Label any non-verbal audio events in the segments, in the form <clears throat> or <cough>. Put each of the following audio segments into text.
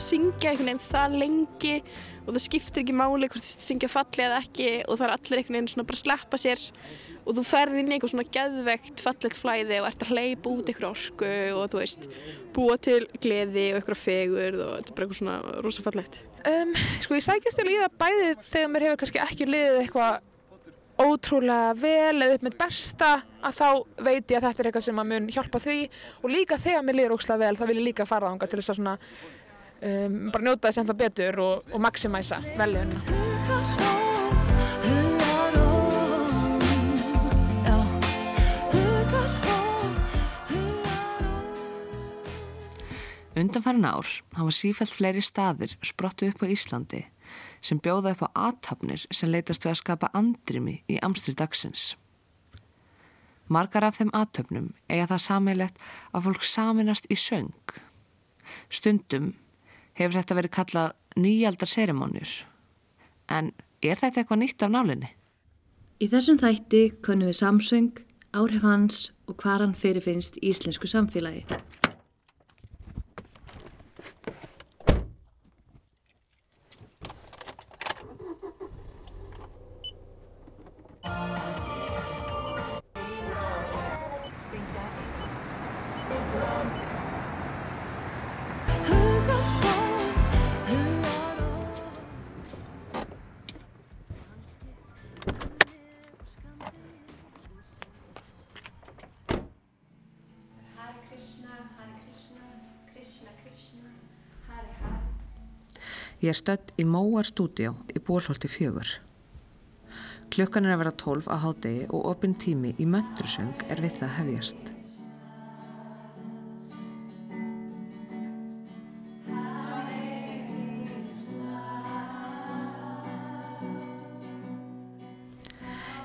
að syngja einhvern veginn það lengi og það skiptir ekki máli hvort þú syngja falli eða ekki og það er allir einhvern veginn svona bara að sleppa sér og þú ferði inn í eitthvað svona geðvegt fallegt flæði og ert að hleypa út ykkur orku og þú veist búa til gleði og ykkur fegur og þetta er bara eitthvað svona rosa fallegt. Um, sko ég sækjast til í það bæði þegar mér hefur kannski ekki liðið eitthvað ótrúlega vel eða upp með besta að þá veit ég að þetta er eitthvað sem að mun hjálpa því og líka þegar mér liður ógslag vel þá vil ég líka fara ánga til þess að svona um, bara njóta þess ennþá betur og, og maximæsa veljöfuna. Undanfærin ár hafa sífælt fleiri staðir sprottu upp á Íslandi sem bjóða upp á aðtapnir sem leytast við að skapa andrimi í amstri dagsins. Margar af þeim aðtöfnum eiga það sammeilegt að fólk saminast í söng. Stundum hefur þetta verið kallað nýjaldar serimónir. En er þetta eitthvað nýtt af nálinni? Í þessum þætti konum við samsöng, áhrif hans og hvað hann fyrirfinnst í íslensku samfélagi. Ég er stödd í Móar stúdíó í Bólholti fjögur. Klukkan er að vera tólf á hádegi og opinn tími í möndursöng er við það hefjast.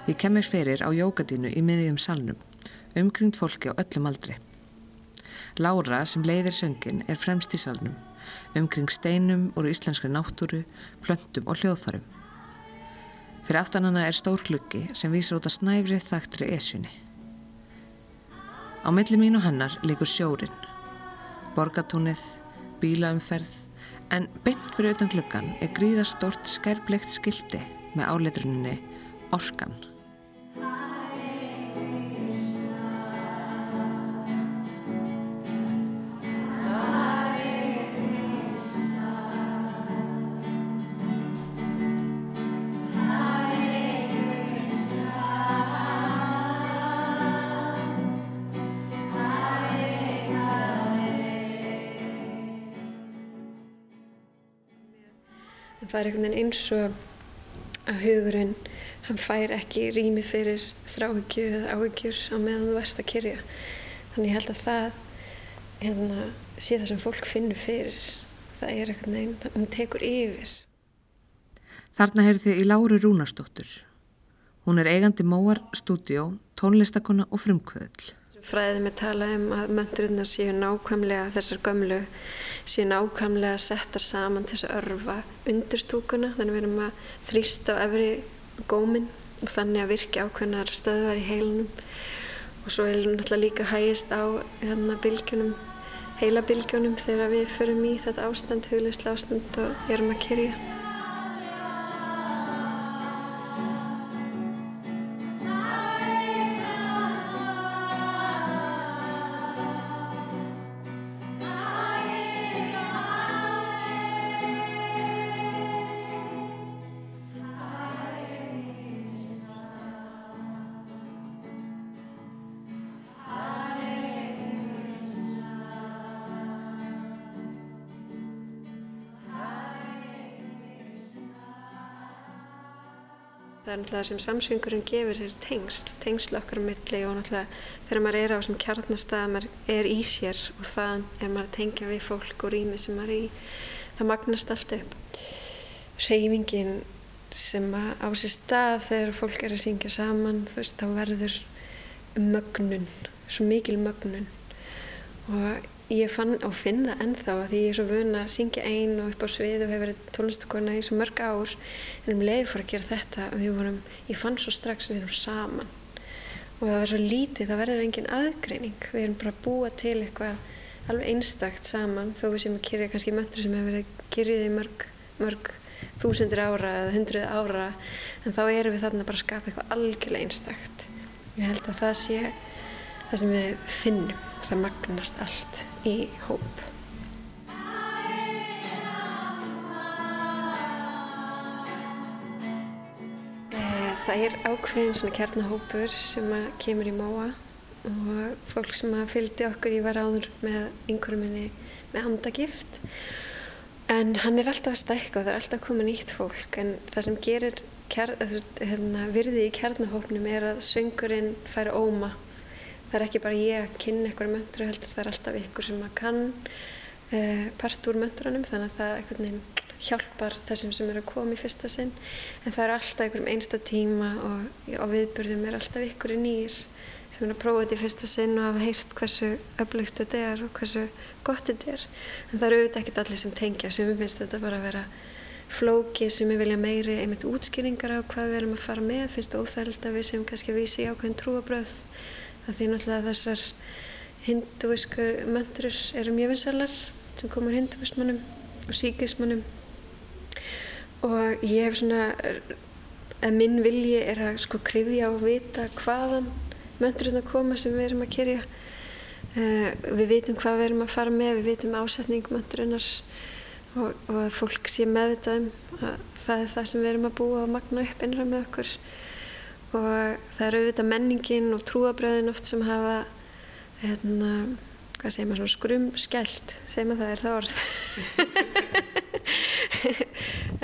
Ég kemur fyrir á jókadínu í miðjum salnum, umkringt fólki á öllum aldri. Lára sem leiðir söngin er fremst í salnum, umkring steinum úr íslenskri náttúru, plöntum og hljóðfarum. Fyrir aftan hana er stór klukki sem vísar út að snæfri þaktri esjunni. Á milli mín og hennar líkur sjórin, borgatúnið, bílaumferð, en beint fyrir utan klukkan er gríðastort skærblegt skildi með áleitruninni Orkan. Það er einhvern veginn eins og að hugurinn, hann fær ekki rými fyrir þráhyggju eða áhyggjur á meðan þú ert að kyrja. Þannig ég held að það hérna, sé það sem fólk finnur fyrir. Það er einhvern veginn, hann tekur yfir. Þarna heyrði þið í Láru Rúnarsdóttur. Hún er eigandi Móar stúdíó, tónlistakonna og frumkvöðl. Fræðið með tala um að möndurinn séu nákvæmlega þessar gömlu séu nákvæmlega settar saman til þess að örfa undir stúkuna þannig að við erum að þrýsta á efri góminn og þannig að virka ákveðnar stöðvar í heilunum og svo er náttúrulega líka hægist á hérna bylgjunum heila bylgjunum þegar við förum í þetta ástand, hugleislega ástand og erum að kyrja. Það er náttúrulega sem samsvingurinn gefur er tengsl, tengsl okkar á milli og náttúrulega þegar maður er á þessum kjarnastað, maður er í sér og það er maður að tengja við fólk og rými sem maður er í, það magnast allt upp. Reyfingin sem á sér stað þegar fólk er að syngja saman, þú veist, þá verður mögnun, svo mikil mögnun og ég fann og finn það ennþá því ég er svo vun að syngja einn og upp á svið og hefur verið tónlistakona í svo mörg ár. En um leiði fór að gera þetta og vorum, ég fann svo strax að við erum saman. Og það var svo lítið, það verður engin aðgreining. Við erum bara að búa til eitthvað alveg einstakt saman þó við séum að kyrja kannski möntru sem hefur verið kyrjuð í mörg, mörg þúsundir ára eða hundruð ára. En þá erum við þarna bara að skapa eitthvað algjörlega einstakt. Ég held að það sé það sem við finnum, það magnast allt í hóp. Eh, það er ákveðin svona kjarnahópur sem kemur í móa og fólk sem fylgdi okkur, ég var áður með einhverjum minni með andagift en hann er alltaf að stækka og það er alltaf að koma nýtt fólk. En það sem gerir kjær, hérna, virði í kjarnahópnum er að söngurinn fær óma það er ekki bara ég að kynna eitthvað möndru heldur það er alltaf ykkur sem að kann uh, part úr möndrunum þannig að það eitthvað nefn hjálpar þessum sem er að koma í fyrsta sinn en það er alltaf einhverjum einsta tíma og á viðbörðum er alltaf ykkur nýr sem er að prófa þetta í fyrsta sinn og hafa heyrt hversu öflugt þetta er og hversu gott þetta er. En það eru auðvitað ekkert allir sem tengja, sem við finnst þetta bara að vera flóki sem við vilja meiri einmitt útskýringar á hvað við erum að fara með, finnst það óþægild að við sem kannski vísi í ákveðin trúabröð. Það því náttúrulega þessar hinduísku möndrur eru mjög vinsalar sem komur hinduísmannum og síkismannum og ég hef svona, að minn vilji er að sko krifja og vita hvaðan möndurinn að koma sem við erum að kyrja. Uh, við vitum hvað við erum að fara með, við vitum ásetning möndurinnar og, og að fólk sé meðvitað um að það er það sem við erum að búa og magna upp innra með okkur. Og það eru auðvitað menningin og trúabröðin oft sem hafa, hérna, hvað segir maður, svona skrumskjælt, segir maður það er það orð. <laughs>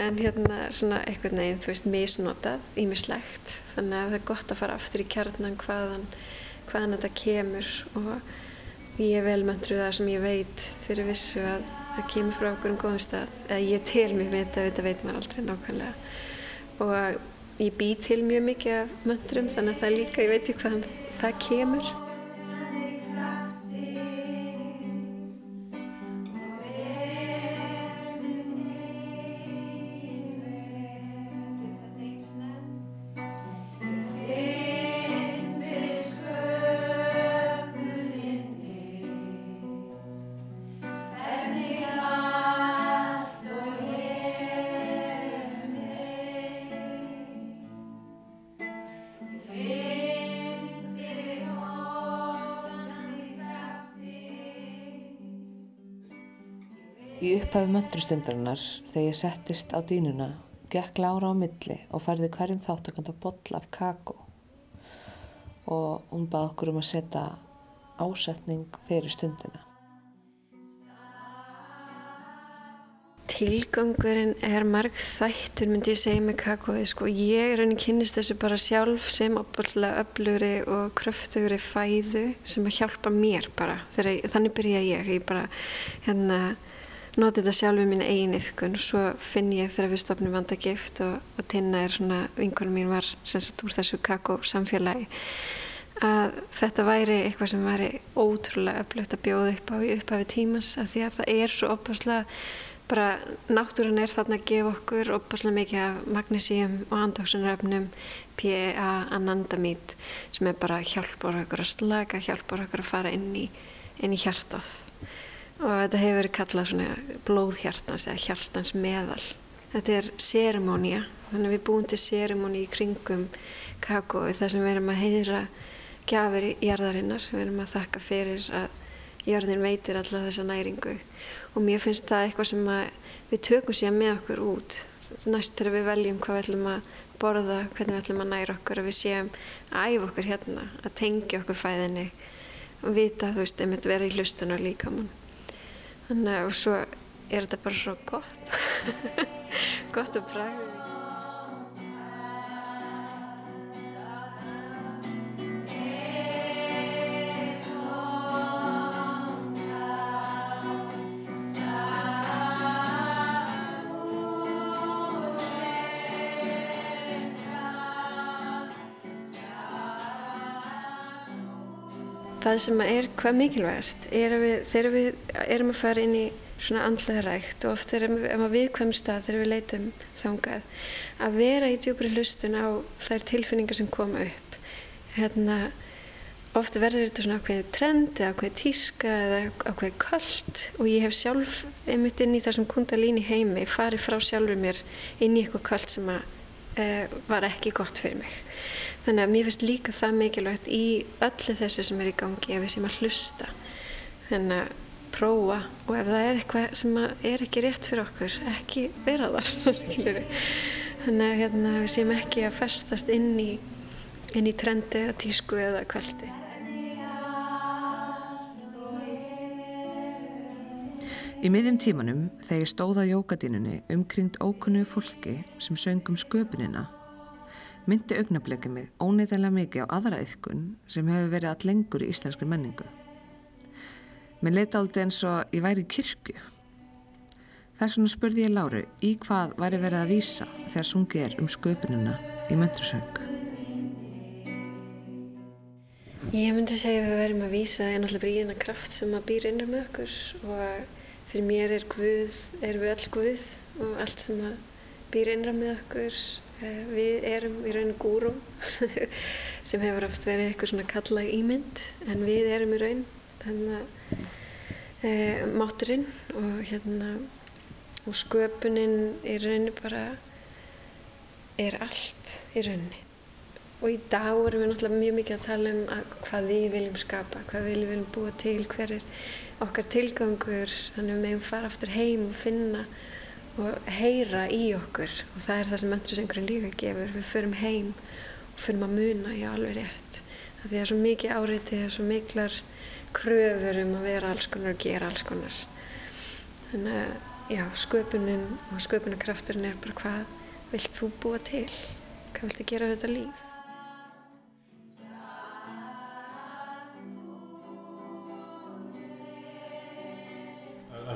en hérna svona eitthvað neginn, þú veist, misnotað, ímislegt þannig að það er gott að fara aftur í kjarnan hvaðan, hvaðan þetta kemur. Og ég er velmöndruð það sem ég veit fyrir vissu að það kemur frá okkur um góðum stað. Eða ég tel mér með þetta, þetta veit maður aldrei nákvæmlega. Og ég bý til mjög mikið af möndrum þannig að það líka, ég veit ekki hvaðan það kemur Í upphafi möndrustundarinnar, þegar ég settist á dýnuna, gekk Lára á milli og færði hverjum þáttakanda boll af kakó og hún bað okkur um að setja ásetning fyrir stundina. Tilgangurinn er marg þættur myndi ég segja með kakóið sko. Ég er raunin kynist þessu bara sjálf sem opallega öflugri og kröftugri fæðu sem að hjálpa mér bara. Þegar, þannig byrja ég. Ég bara hérna noti þetta sjálf við mín eigin yfkun og svo finn ég þegar við stopnum vandagift og, og Tinna er svona, vinkunum mín var sem sagt úr þessu kakó samfélagi að þetta væri eitthvað sem væri ótrúlega öflugt að bjóða upp á í upphafi tímans af því að það er svo opaslega bara náttúrun er þarna að gefa okkur opaslega mikið af magnísíum og andóksunaröfnum PEA anandamít sem er bara hjálpar okkur að slaka, hjálpar okkur að fara inn í, inn í hjartað og þetta hefur verið kallað svona blóðhjartans eða hjartans meðal. Þetta er sérimónia, þannig að við búum til sérimóni í kringum kakói þar sem við erum að heyra gafir í jarðarinnar, við erum að þakka fyrir að jörðin veitir alla þessa næringu. Og mér finnst það eitthvað sem við tökum sér með okkur út. Næst þegar við veljum hvað við ætlum að borða, hvernig við ætlum að næra okkur að við séum að æfa okkur hérna, að tengja okkur fæðinni og vita, þú veist, einmitt vera í hlustunar líka mann þannig að svo er þetta bara svo gott. <laughs> Gott að bræða það sem er hvað mikilvægast er að við, þegar við erum að fara inn í svona andlega rækt og oft erum við að viðkvæm stað þegar við leitum þangað að vera í djúbri hlustun á þær tilfinningar sem koma upp hérna oft verður þetta svona ákveðið trend eða ákveðið tíska eða ákveðið kallt og ég hef sjálf einmitt inn í þessum kundalíni heimi farið frá sjálfur mér inn í eitthvað kallt sem að, uh, var ekki gott fyrir mig. Þannig að mér finnst líka það mikilvægt í öllu þessu sem er í gangi ef við séum að hlusta. Þannig að prófa og ef það er eitthvað sem er ekki rétt fyrir okkur, ekki vera þar. <laughs> Þannig að hérna, við séum ekki að festast inn í, inn í trendi eða tísku eða kveldi. Í miðjum tímanum þegar ég stóð á jókadínunni umkringt ókunnu fólki sem söngum sköpunina myndi augnablikið mig óneitanlega mikið á aðra yðkun sem hefur verið all lengur í íslenskri menningu. Mér leita áldi eins og ég væri í kirkju. Þess vegna spurði ég Láru í hvað væri verið að vísa þegar sungið er um sköpunina í möndrusöng. Ég myndi segja að við verðum að vísa en alltaf bríðina kraft sem að býr innur með okkur og fyrir mér er Guð, er við all Guð og allt sem að býr innra með okkur við erum í raun gúrum <laughs> sem hefur oft verið eitthvað svona kallag ímynd en við erum í raun að e, máturinn og hérna og sköpunin í rauninu bara er allt í rauninni og í dag erum við náttúrulega mjög mikið að tala um að hvað við viljum skapa, hvað við viljum búa til, hver er okkar tilgangur þannig að við meðum fara aftur heim og finna og heyra í okkur. Og það er það sem mentursengurinn líka gefur. Við förum heim og förum að muna í alveg rétt. Það því að það er svo mikið áriðið það er svo miklar kröfur um að vera alls konar og gera alls konar. Þannig að já, sköpunin og sköpunarkrafturinn er bara hvað vilt þú búa til? Hvað vilt þið gera þetta líf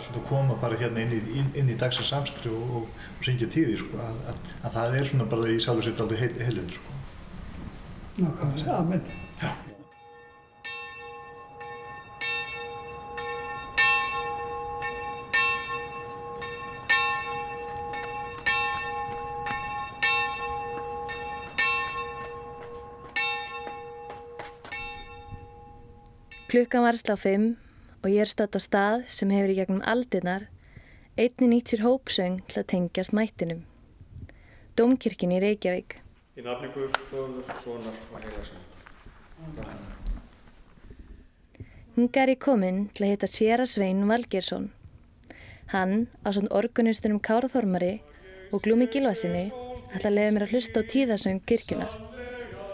að svona koma bara hérna inn í, inn, inn í dagsins samstri og, og, og syngja tíði sko, að, að, að það er svona bara í sálu sitt alveg heil, heilun sko. Nákvæmlega, amen. Já. Klukkan var slá 5 og ég er stödd á stað sem hefur í gegnum aldirnar einni nýtt sér hópsöng til að tengjast mættinum. Dómkirkjun í Reykjavík. Í nafni Guðs, Föður, Sónar og Heilagsson. Hinga er ég kominn til að hitta Séra Svein Valgersson. Hann, á svona organistunum Káraþormari og Glúmi Gilvasinni, ætla að leiða mér að hlusta á tíðasöng kirkjunar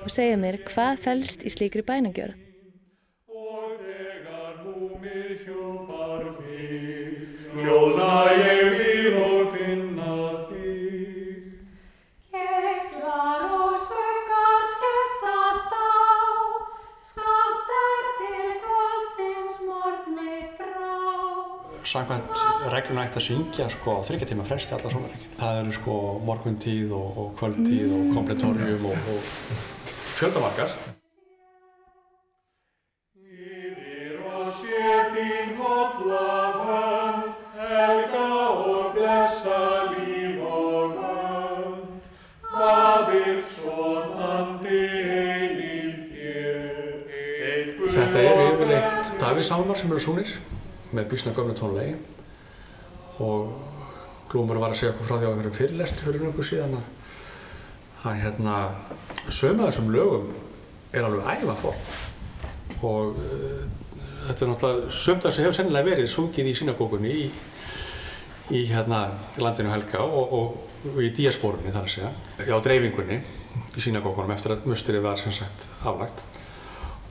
og segja mér hvað fælst í slíkri bænagjörð. Samkvæmt regluna ætti að syngja sko, á þryggjartíma fresti alla sólareikin. Það eru sko morguntíð og, og kvöldtíð og kompletorium og, og fjöldamarkar. Súnir með bísna gömlu tónlegi og Glúmur var að segja okkur frá því á einhverjum fyrirlestri fyrir nokkuð síðan að hann hérna sömu af þessum lögum er alveg ævaform og uh, þetta er náttúrulega sömnt af þessu hefur sennilega verið sungið í synagókunni í, í hérna landinu Helga og, og, og í díasporunni þar að segja, já dreifingunni í synagókunum eftir að musturinn var sem sagt aflagt.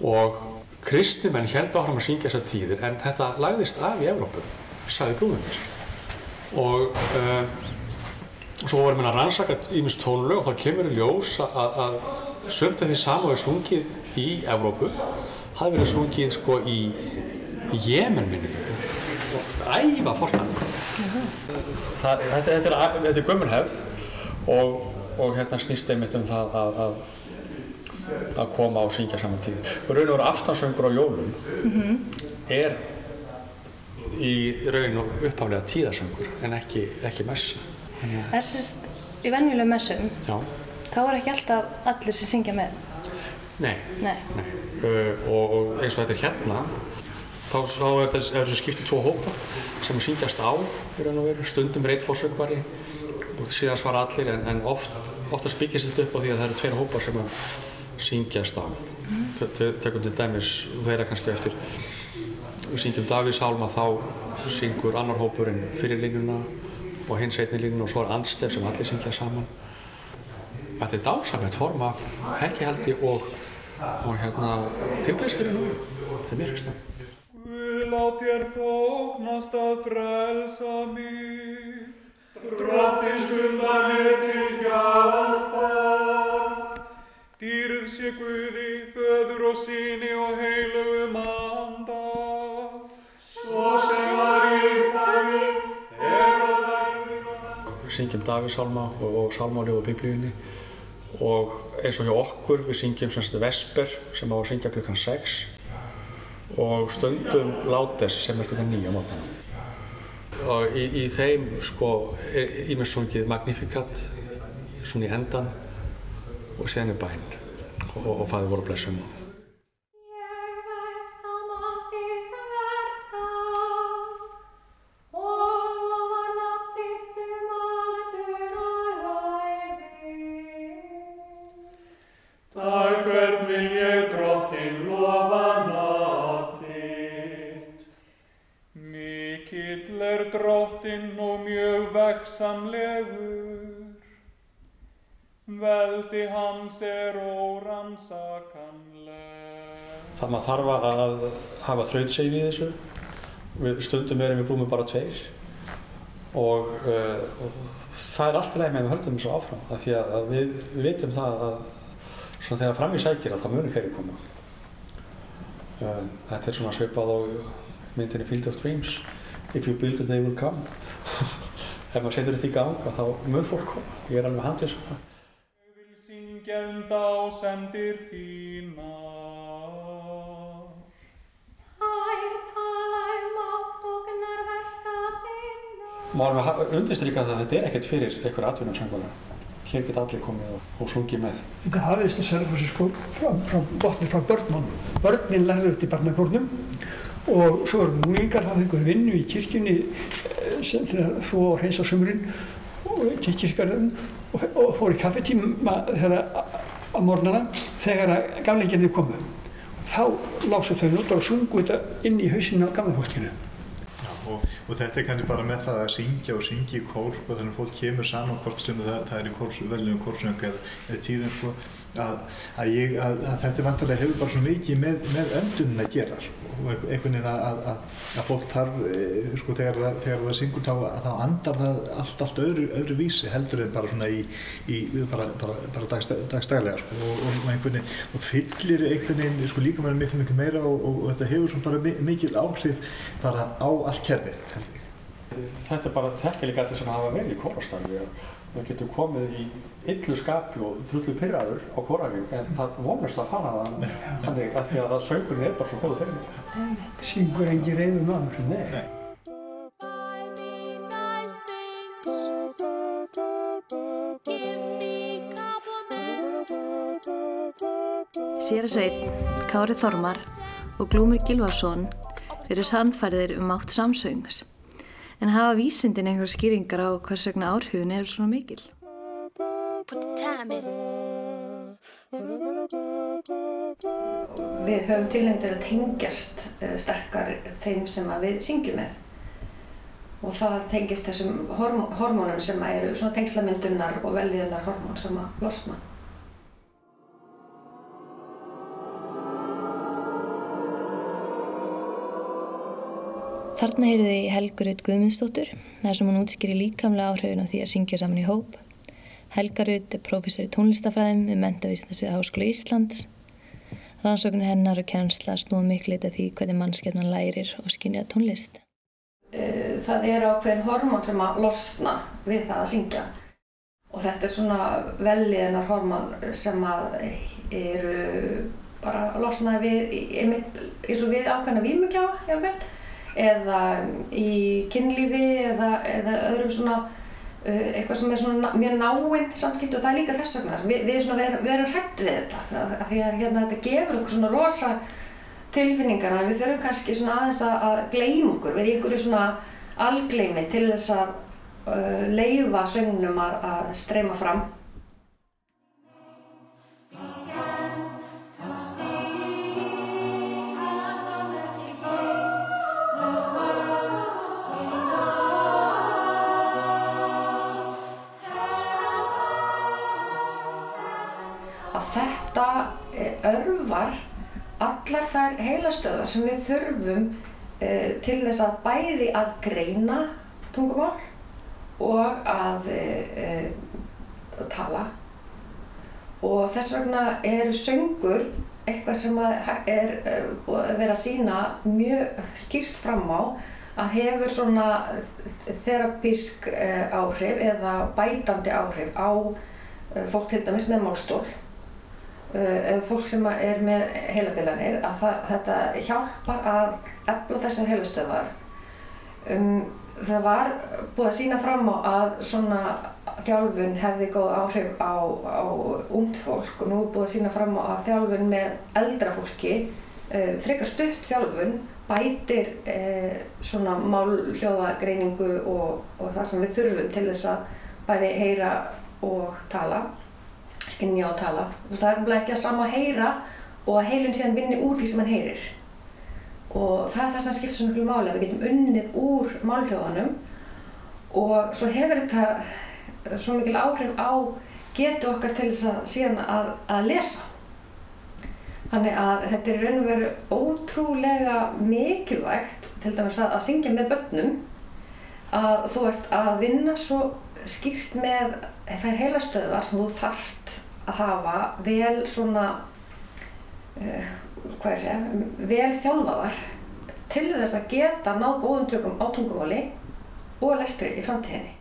Og kristnimenn held áfram að syngja þessar tíðir en þetta lagðist af í Evrópu, sagði Glúmur og uh, svo vorum við að rannsaka ímest tónulög og þá kemur í ljós að, sömnt af því sama við sungið í Evrópu hafði verið sungið sko í, Jemen minnum æfa fortan þetta, er, er gömur hefð og, og hérna snýst einmitt um það að, að að koma og syngja saman tíð. Raun og veru aftansöngur á jólum er í raun og upphaflega tíðasöngur en ekki, ekki messa. Þannig Er sérst í venjulegum messum, Já, þá er ekki alltaf allir sem syngja með. Nei, Nei. Uh, og, og eins og þetta er hérna, þá, þá er þess- þessu skipt í tvo hópa sem syngjast á og veru, stundum reitt fórsökvari og síðan svara allir en, en oft, oftast byggist þetta upp á því að það eru tveir hópar sem að syngjast á. Tökum til dæmis vera kannski eftir, syngjum Davíðs Hálma þá syngur annar hópurinn fyrir línuna og hins einni línuna og svo er andstef sem allir syngja saman. Þetta er dásamett form af helgihaldi og, og hérna tilbæðsfyrir nú. Það er mér finnst það. Guð lát þér þóknast að frelsa mig, drottins undan mér til hjálpar. Og síni og heilugum anda, svo sem var í upphafi, er og verður að. Við syngjum Davíðsálma og, og sálmáli og biblíunni og eins og hjá okkur við syngjum sem sagt Vesper sem á að syngja klukkan 6 og stundum Látes sem er klukkan 9 á mótana. Og í, í þeim sko er ímest sungið Magnificat svona í endan og síðan er bæn og, og fæður voru blessum. Það maður þarf að hafa þrautsegi við þessu. Við stundum erum við brúmið bara tveir og, uh, og það er alltaf leið með að við höldum þessu áfram af því að, við, við vitum það að svona þegar fram í sækir að það munir hverju koma. Uh, þetta er svona svipað á myndinni Field of Dreams If you build it they will come. <laughs> Ef maður setur þetta í gang þá mun fólk koma. Ég er alveg handið svo það. Márum við undirstryka það að þetta er ekkert fyrir einhverja atvinnarsangvara. Hér geta allir komið og, og sungið með. Þetta hafðist að Selfossi sko frá, frá frá börnum. Börnin lærðu upp í barnakórnum og svo eru núlingar þá fenguðu vinnu í kirkjunni eh, sem þegar þú og hreins á sumurinn og til kirkjarðum og, og fór í kaffetíma að- á morgnana þegar að gamleikjarnir komu. Þá lásu þau notur og sungu þetta inn í hausinu á gamla fólkinu. Og, og þetta er kannski bara með það að syngja og syngja í kór sko, þannig að fólk kemur saman hvort sem það, það er í kórs, veljum kórsöng eða, eða tíðum sko, að, að, ég, að, að þetta vantarlega hefur bara svo mikið með, með öndunin að gera sko, og einhvern veginn að, fólk þarf eh, sko, þegar, það, þegar það syngur þá, þá andar það allt, allt öðru, öðru vísi heldur en bara svona í, í bara, bara, bara dagst, dagstælega sko, og, og, einhvern veginn og fyllir einhvern veginn sko, líka með miklu miklu meira og, og, og þetta hefur svona bara mi- mikil áhrif bara á allt kerfið. Þetta er bara þekkilega allir sem hafa verið í kórastarfi að við getum komið í illu skapi og drullu pyrraður á kórarinn en það vonast að fara það þannig að því að söngurinn er bara svo góð fyrir mig. Syngur engi reyður maður. Nei. Séra Sveinn, Kári Þormar og Glúmur Gilvarsson eru sannfærðir um átt samsöngs. En hafa vísindin einhver skýringar á hvers vegna áhrifun er svona mikil? Við höfum tilhengt til að tengjast eh, sterkar þeim sem að við syngjum með. Og það tengist þessum hormó hormónum sem eru svona tengslamyndunar og velliðunar hormón sem að losna. Þarna heyrðu þið Helgarud Guðmundsdóttur, þar sem hún útskýri líkamlega áhrifin á því að syngja saman í hóp. Helgarud er prófessor í tónlistafræðum við mentavísindasvið Háskóla Íslands. Rannsóknir hennar og kennsla snúa miklu eitthvað því hvernig mannskjarnan lærir og skynja tónlist. Eh, Það er ákveðin hormón sem að losna við það að syngja. Og þetta er svona velliðunar hormón sem að eru bara losnaði við, eins og við ákveðna vímugjáfa, jáfnvel eða í kynlífi eða, eða öðrum svona uh, eitthvað sem er svona mjög náinn samskipti og það er líka þess vegna við, við, við, við erum hrætt við þetta það, af því að hérna, þetta gefur okkur svona rosa tilfinningar en við þurfum kannski svona aðeins að, að gleyma okkur við erum í svona algleymi til þess að uh, leifa söngnum að, að streyma fram örvar allar þær heilastöðar sem við þurfum uh, til þess að bæði að greina tungumál og að uh, uh, tala. Og þess vegna er söngur eitthvað sem að er uh, búið að að sína mjög skýrt fram á að hefur svona þerapísk uh, áhrif eða bætandi áhrif á uh, fólk til dæmis með málstól eða fólk sem er með heilabilanir að það, þetta hjálpar að efla þessar heilastöðar. Um, það var búið að sína fram á að svona þjálfun hefði góð áhrif á, á ungd fólk og nú búið að sína fram á að þjálfun með eldra fólki, uh, frekar stutt þjálfun, bætir uh, svona málhljóðagreiningu og, og það sem við þurfum til þess að bæði heyra og tala skynja og tala. Það er nefnilega ekki að sama að heyra og að heilin síðan vinni úr því sem hann heyrir. Og það er það sem skiptir svo miklu máli, að við getum unnið úr málhljóðanum og svo hefur þetta svo mikil áhrif á getu okkar til þess að síðan að, að lesa. Þannig að þetta er raun og veru ótrúlega mikilvægt, til dæmis að, að syngja með börnum, að þú ert að vinna svo skýrt með þær heilastöðvar sem þú þarft að hafa vel svona, uh, hvað ég segja, vel þjálfaðar til þess að geta náð góðum tökum á tungumáli og lestri í framtíðinni.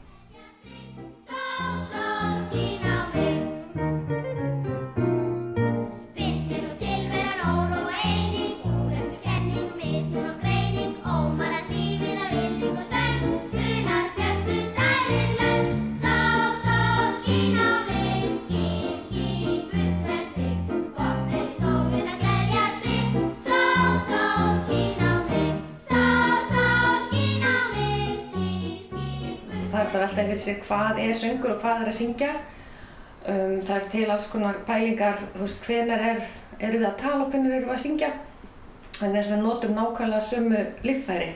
Það er að velta fyrir sig hvað er söngur og hvað er að syngja. Um, það er til alls konar pælingar, þú veist, hvenar er, eru við að tala og hvenar eru við að syngja. Þannig að við notum nákvæmlega sömu líffæri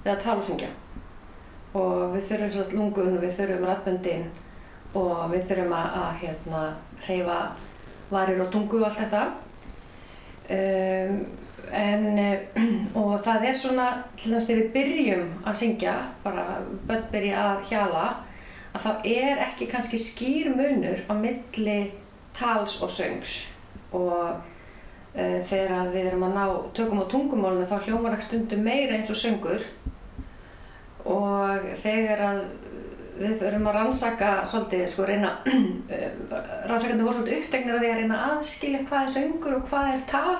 við að tala og syngja. Og við þurfum svo lungun, við þurfum rættböndin og við þurfum að, að hérna, hreyfa varir og tungu og allt þetta. Um, en, eh, <clears throat> og það er svona, til dæmis þegar við byrjum að syngja, bara börn byrja að hjala, að þá er ekki kannski skýr munur á milli tals og söngs. Og uh, þegar við erum að ná tökum á tungumálinu þá hljómar ekki stundum meira eins og söngur. Og þegar að við þurfum að rannsaka svolítið, sko reyna <clears throat> rannsakandi voru svolítið upptegnir að því að reyna að aðskilja hvað er söngur og hvað er tal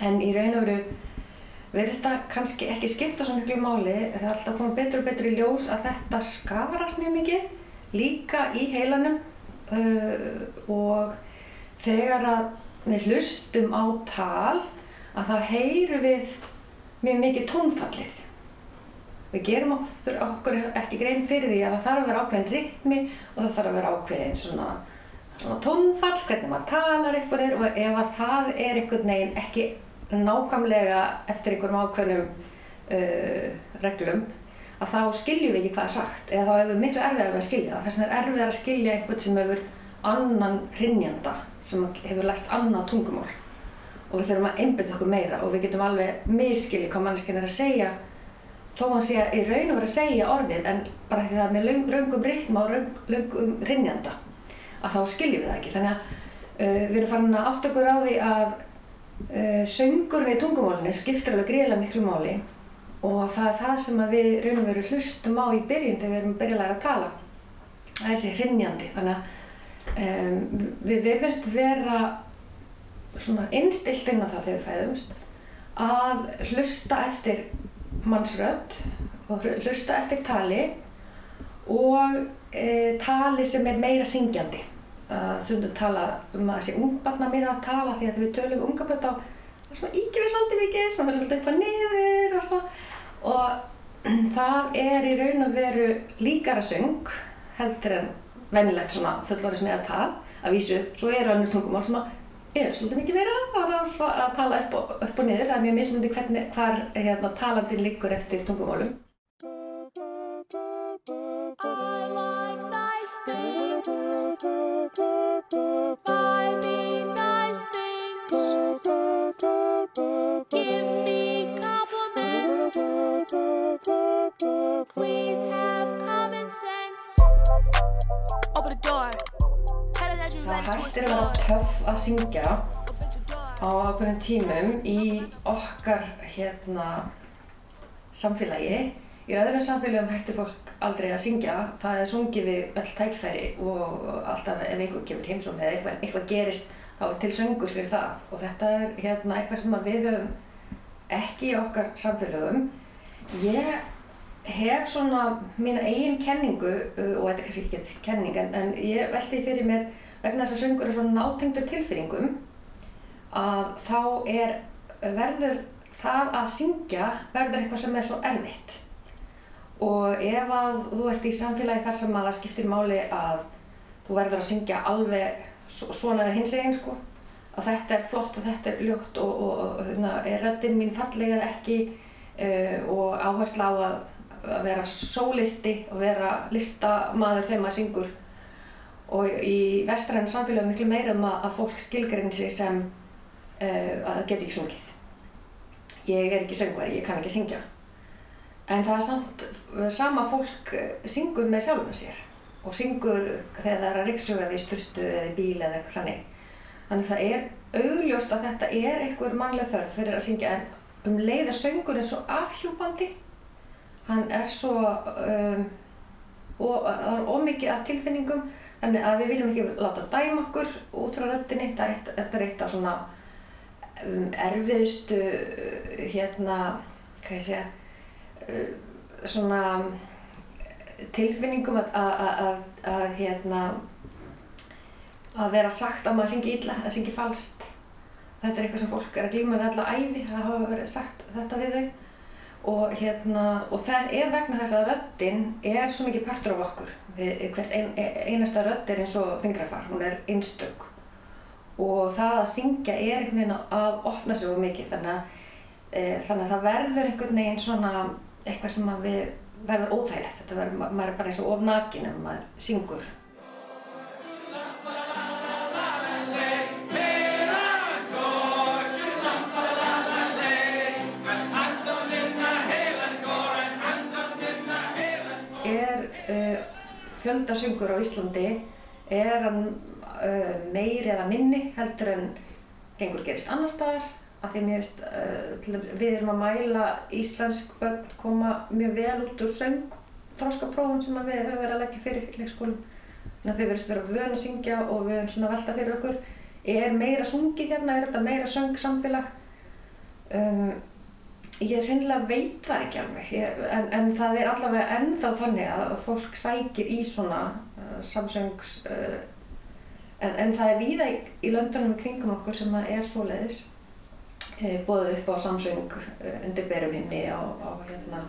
en í raun og veru verðist það kannski ekki skipta svo miklu máli. Það er alltaf koma betur og betur í ljós að þetta skarast mjög mikið líka í heilanum. Uh, og þegar að við hlustum á tal að þá heyrum við mjög mikið tónfallið. Við gerum okkur, okkur ekki grein fyrir því að það þarf að vera ákveðin rytmi og það þarf að vera ákveðin svona, svona tónfall, hvernig maður talar eitthvað er og ef að það er einhvern veginn ekki nákvæmlega eftir einhverjum ákveðnum uh, reglum að þá skiljum við ekki hvað er sagt eða þá hefur við miklu erfiðar með að skilja það. Þess vegna er erfiðar að skilja einhvern sem hefur annan hrinjanda sem hefur lært annað tungumál. Og við þurfum að einbyrða okkur meira og við getum alveg miskilji hvað manneskinn er að segja þó hann sé að í raun og vera að segja orðið en bara því það er með löngum ritma og löng, löngum rinjanda að þá skiljum við það ekki. Þannig að uh, við erum farin að átt okkur á því að uh, söngurinn í tungumálunni skiptir alveg greiðlega miklu máli og það er það sem við raun og veru hlustum á í byrjun þegar við erum byrjulega að tala það er þessi rinjandi þannig að um, við verðumst vera svona innstilt inn á það þegar við fæðumst að hlusta eftir mannsrödd og hlusta eftir tali og e, tali sem er meira syngjandi. Uh, stundum tala um að þessi ungbarna mín að tala því að við tölum um ungaböld á svona íkjum við svolítið mikið, svona svolítið upp að niður og svona. Og <clears throat> það er í raun og veru líkara söng heldur en venilegt svona fullorðis með að tala. Að vísu, svo eru önnur tungumál sem að er svolítið mikið verið að, að, tala upp og, upp og niður, það er mjög mismundi hvernig, hvar hérna, talandinn liggur eftir tungumálum. Hættir að vera töff að syngja á ákveðnum tímum í okkar hérna samfélagi. Í öðrum samfélagum hættir fólk aldrei að syngja. Það er sungið við öll tækfæri og alltaf ef einhver kemur heimsókn eða eitthvað, eitthvað gerist þá er til söngur fyrir það. Og þetta er hérna eitthvað sem við höfum ekki í okkar samfélagum. Ég hef svona mína eigin kenningu uh, og þetta er kannski ekki kenning en, en ég velti fyrir mér vegna þess að söngur er svona nátengdur tilfinningum að þá er verður það að syngja verður eitthvað sem er svo erfitt. Og ef að þú ert í samfélagi þar sem að það skiptir máli að þú verður að syngja alveg svo- svona eða hins eginn sko að þetta er flott og þetta er ljótt og, og, og hérna, er röddinn mín falleg eða ekki uh, og áhersla á að, að vera sólisti og vera listamaður þegar maður syngur og í vestræðum samfélagum miklu meira um að, að fólk skilgrein sig sem uh, að geti ekki sungið. Ég er ekki söngvari, ég kann ekki syngja. En það er samt, sama fólk eh, syngur með sjálfum sér og syngur þegar það er að ryggsuga við sturtu eða bíl eða eitthvað þannig. Þannig það er augljóst að þetta er einhver mannleg þörf fyrir að syngja en um leið að söngur er svo afhjúpandi. Hann er svo, um, og það er ómikið af tilfinningum þannig að við viljum ekki láta dæma okkur út frá eitt, þetta er eitt af svona um, erfiðustu uh, hérna, hvað ég segja, uh, svona tilfinningum að, að, að, að, að hérna að vera sagt að maður syngi illa eða syngi falskt. Þetta er eitthvað sem fólk er að glíma við alla æði, það hafa verið sagt þetta við þau. Og, hérna, og það er vegna þess að röddinn er svo mikið partur af okkur. Við, hvert ein, einasta rödd er eins og fingrafar, hún er einstök. Og það að syngja er einhvern veginn að opna sig of mikið, þannig að, e, þannig að það verður einhvern veginn svona eitthvað sem við verður óþægilegt. Þetta verður, ma- maður er bara eins og of nakin ef maður syngur. Fjöldasöngur á Íslandi er uh, meiri eða minni heldur en gengur gerist annar staðar af því að mér veist, uh, dæmis, við erum að mæla íslensk börn koma mjög vel út úr söng þróskaprófum sem að við höfum verið að leggja fyrir í leikskólum. Þannig að þau verðist vera vön að syngja og við höfum svona að velta fyrir okkur. Er meira sungið hérna, er þetta meira söng samfélag um, Ég hreinlega veit það ekki alveg, ég, en, en það er allavega ennþá þannig að fólk sækir í svona uh, samsöngs, uh, en, en það er víða í, í löndunum í kringum okkur sem er svoleiðis, uh, bóðið upp á samsöng uh, undir berum himni á, á hérna,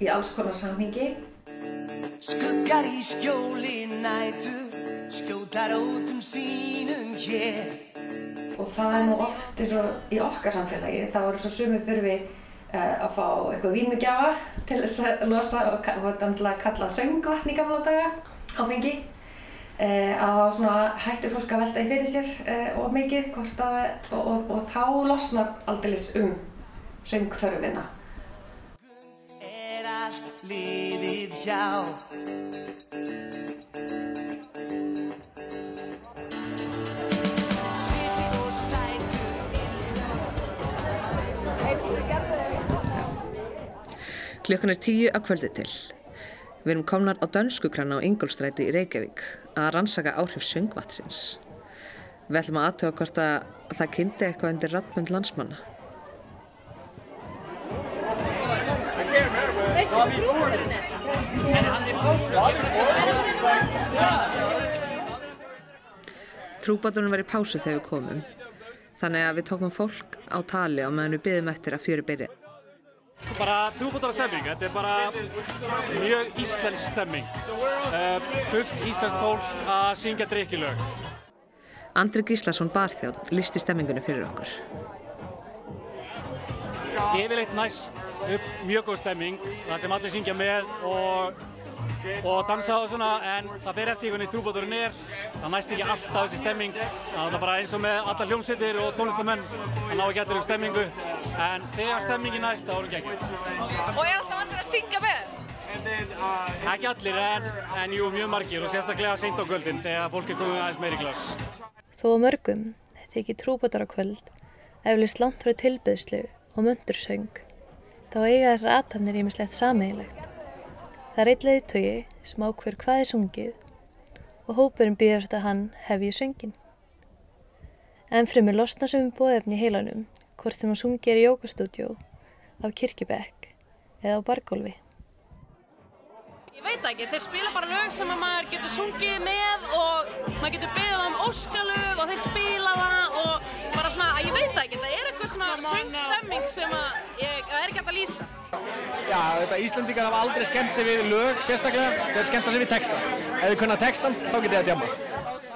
í alls konar samhengi. Skuggar í skjóli nætu skjótar út um sínum hér Og það er nú oft eins og í okkar samfélagi, þá eru svo sumir þurfi að fá eitthvað vínmugjafa til þess að losa og kalla söngvatn í gamla daga áfengi. Uh, að þá hættir fólk að velta í fyrir sér uh, of mikið að, og, og, og þá losnar aldeilis um söngþörfina. er allt liðið hjá Klukkan er tíu að kvöldi til. Við erum komnar á dönskukranna á Ingolstræti í Reykjavík að rannsaka áhrif söngvatsins. Við ætlum að aðtöga hvort að það kynnti eitthvað undir rattmönd landsmanna. Trúbátunum var í pásu þegar við komum, þannig að við tókum fólk á tali á meðan við byggðum eftir að fjöri byrja. Bara trúbótara stemming, þetta er bara mjög íslensk stemming. Uh, fullt íslenskt fólk að syngja drikkilög. Andri Gíslason barþjótt lísti stemmingunni fyrir okkur. Yfirleitt næst upp mjög góð stemming, það sem allir syngja með og, og dansa og svona, en það fer eftir hvernig trúbóturinn er. Það næst ekki alltaf þessi stemming, það er bara eins og með alla hljómsveitir og tónlistamenn, það ná ekki allir um stemmingu, en þegar stemmingin næst, þá er hún gegn. Og er alltaf allir að syngja með? Ekki allir, en, en jú, mjög margir og sérstaklega seint á kvöldin þegar fólk er komið aðeins meiri glas. Þó að mörgum þykir trúbótarakvöld eflust langt frá tilbyðslu og möndursöng þá eiga þessar aðtafnir ímislegt sameigilegt. Það er eitt leiðtögi sem ákver hvað er sungið og hópurinn býður að hann hefji söngin. En fremur losna sem bóðefni í heilanum hvort sem hann sungir í jókastúdjó, á kirkjubekk eða á bargólfi. Ég veit ekki, þeir spila bara lög sem að maður getur sungið með og maður getur beðið um óskalög og þeir spila það og svona, að ég veit það ekki, það er eitthvað svona söngstemming sem að ég, það er ekki hægt að lýsa. Já, þetta Íslandingar hafa aldrei skemmt sig við lög sérstaklega, þeir skemmta sig við texta. Ef þið kunna textan, þá getið þið að djama.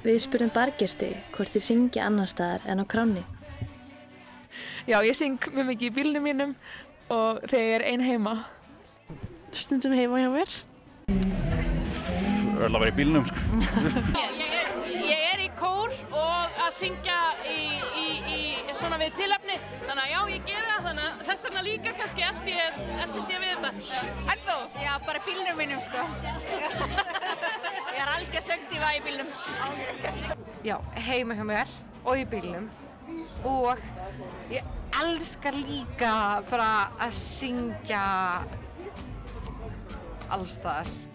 Við spurðum bargesti hvort þið syngja annar staðar en á kránni. Já, ég syng mjög mikið í bílnum mínum og þegar ég er ein heima. Stundum heima hjá mér. Öll að vera í bílnum, sko. Ég, <laughs> ég, er, ég er í kór og að syngja tilefni, þannig að já, ég ger það, þannig að þess vegna líka kannski eftir ég, eftir ég við þetta. En þú? Já, bara í bílnum mínum, sko. <laughs> ég er algjör söngdífa í bílnum. Já, heima hjá mér og í bílnum og ég elskar líka bara að syngja allstaðar.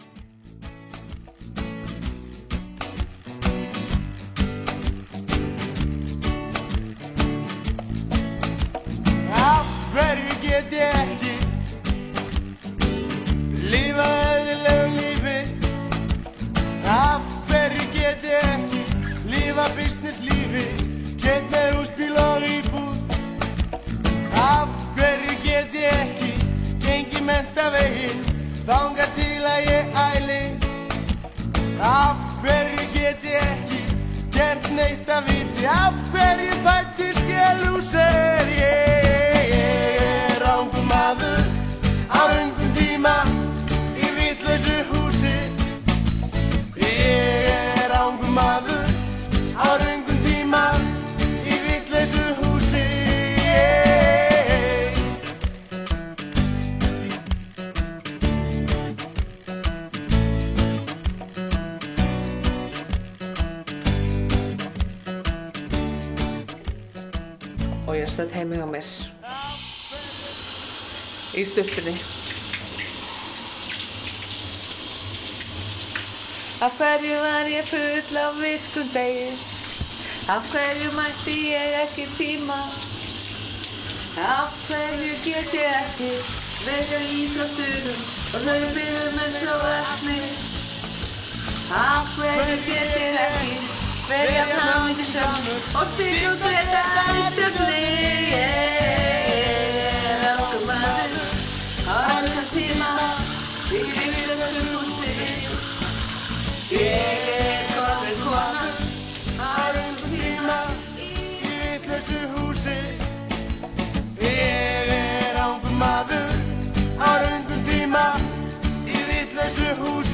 Af hverju get ég ekki Lífað business lífi? Get með húsbíl virkum degi? Af hverju mætti ég ekki tíma? Af hverju get ég ekki verið íþrótturum og hlaupið eins og vesni? Af hverju get ég ekki að hamingi sjálf og og gleta í stjórni? Ég er okkur maður á þessum tíma í lífið þessu húsi. Ég who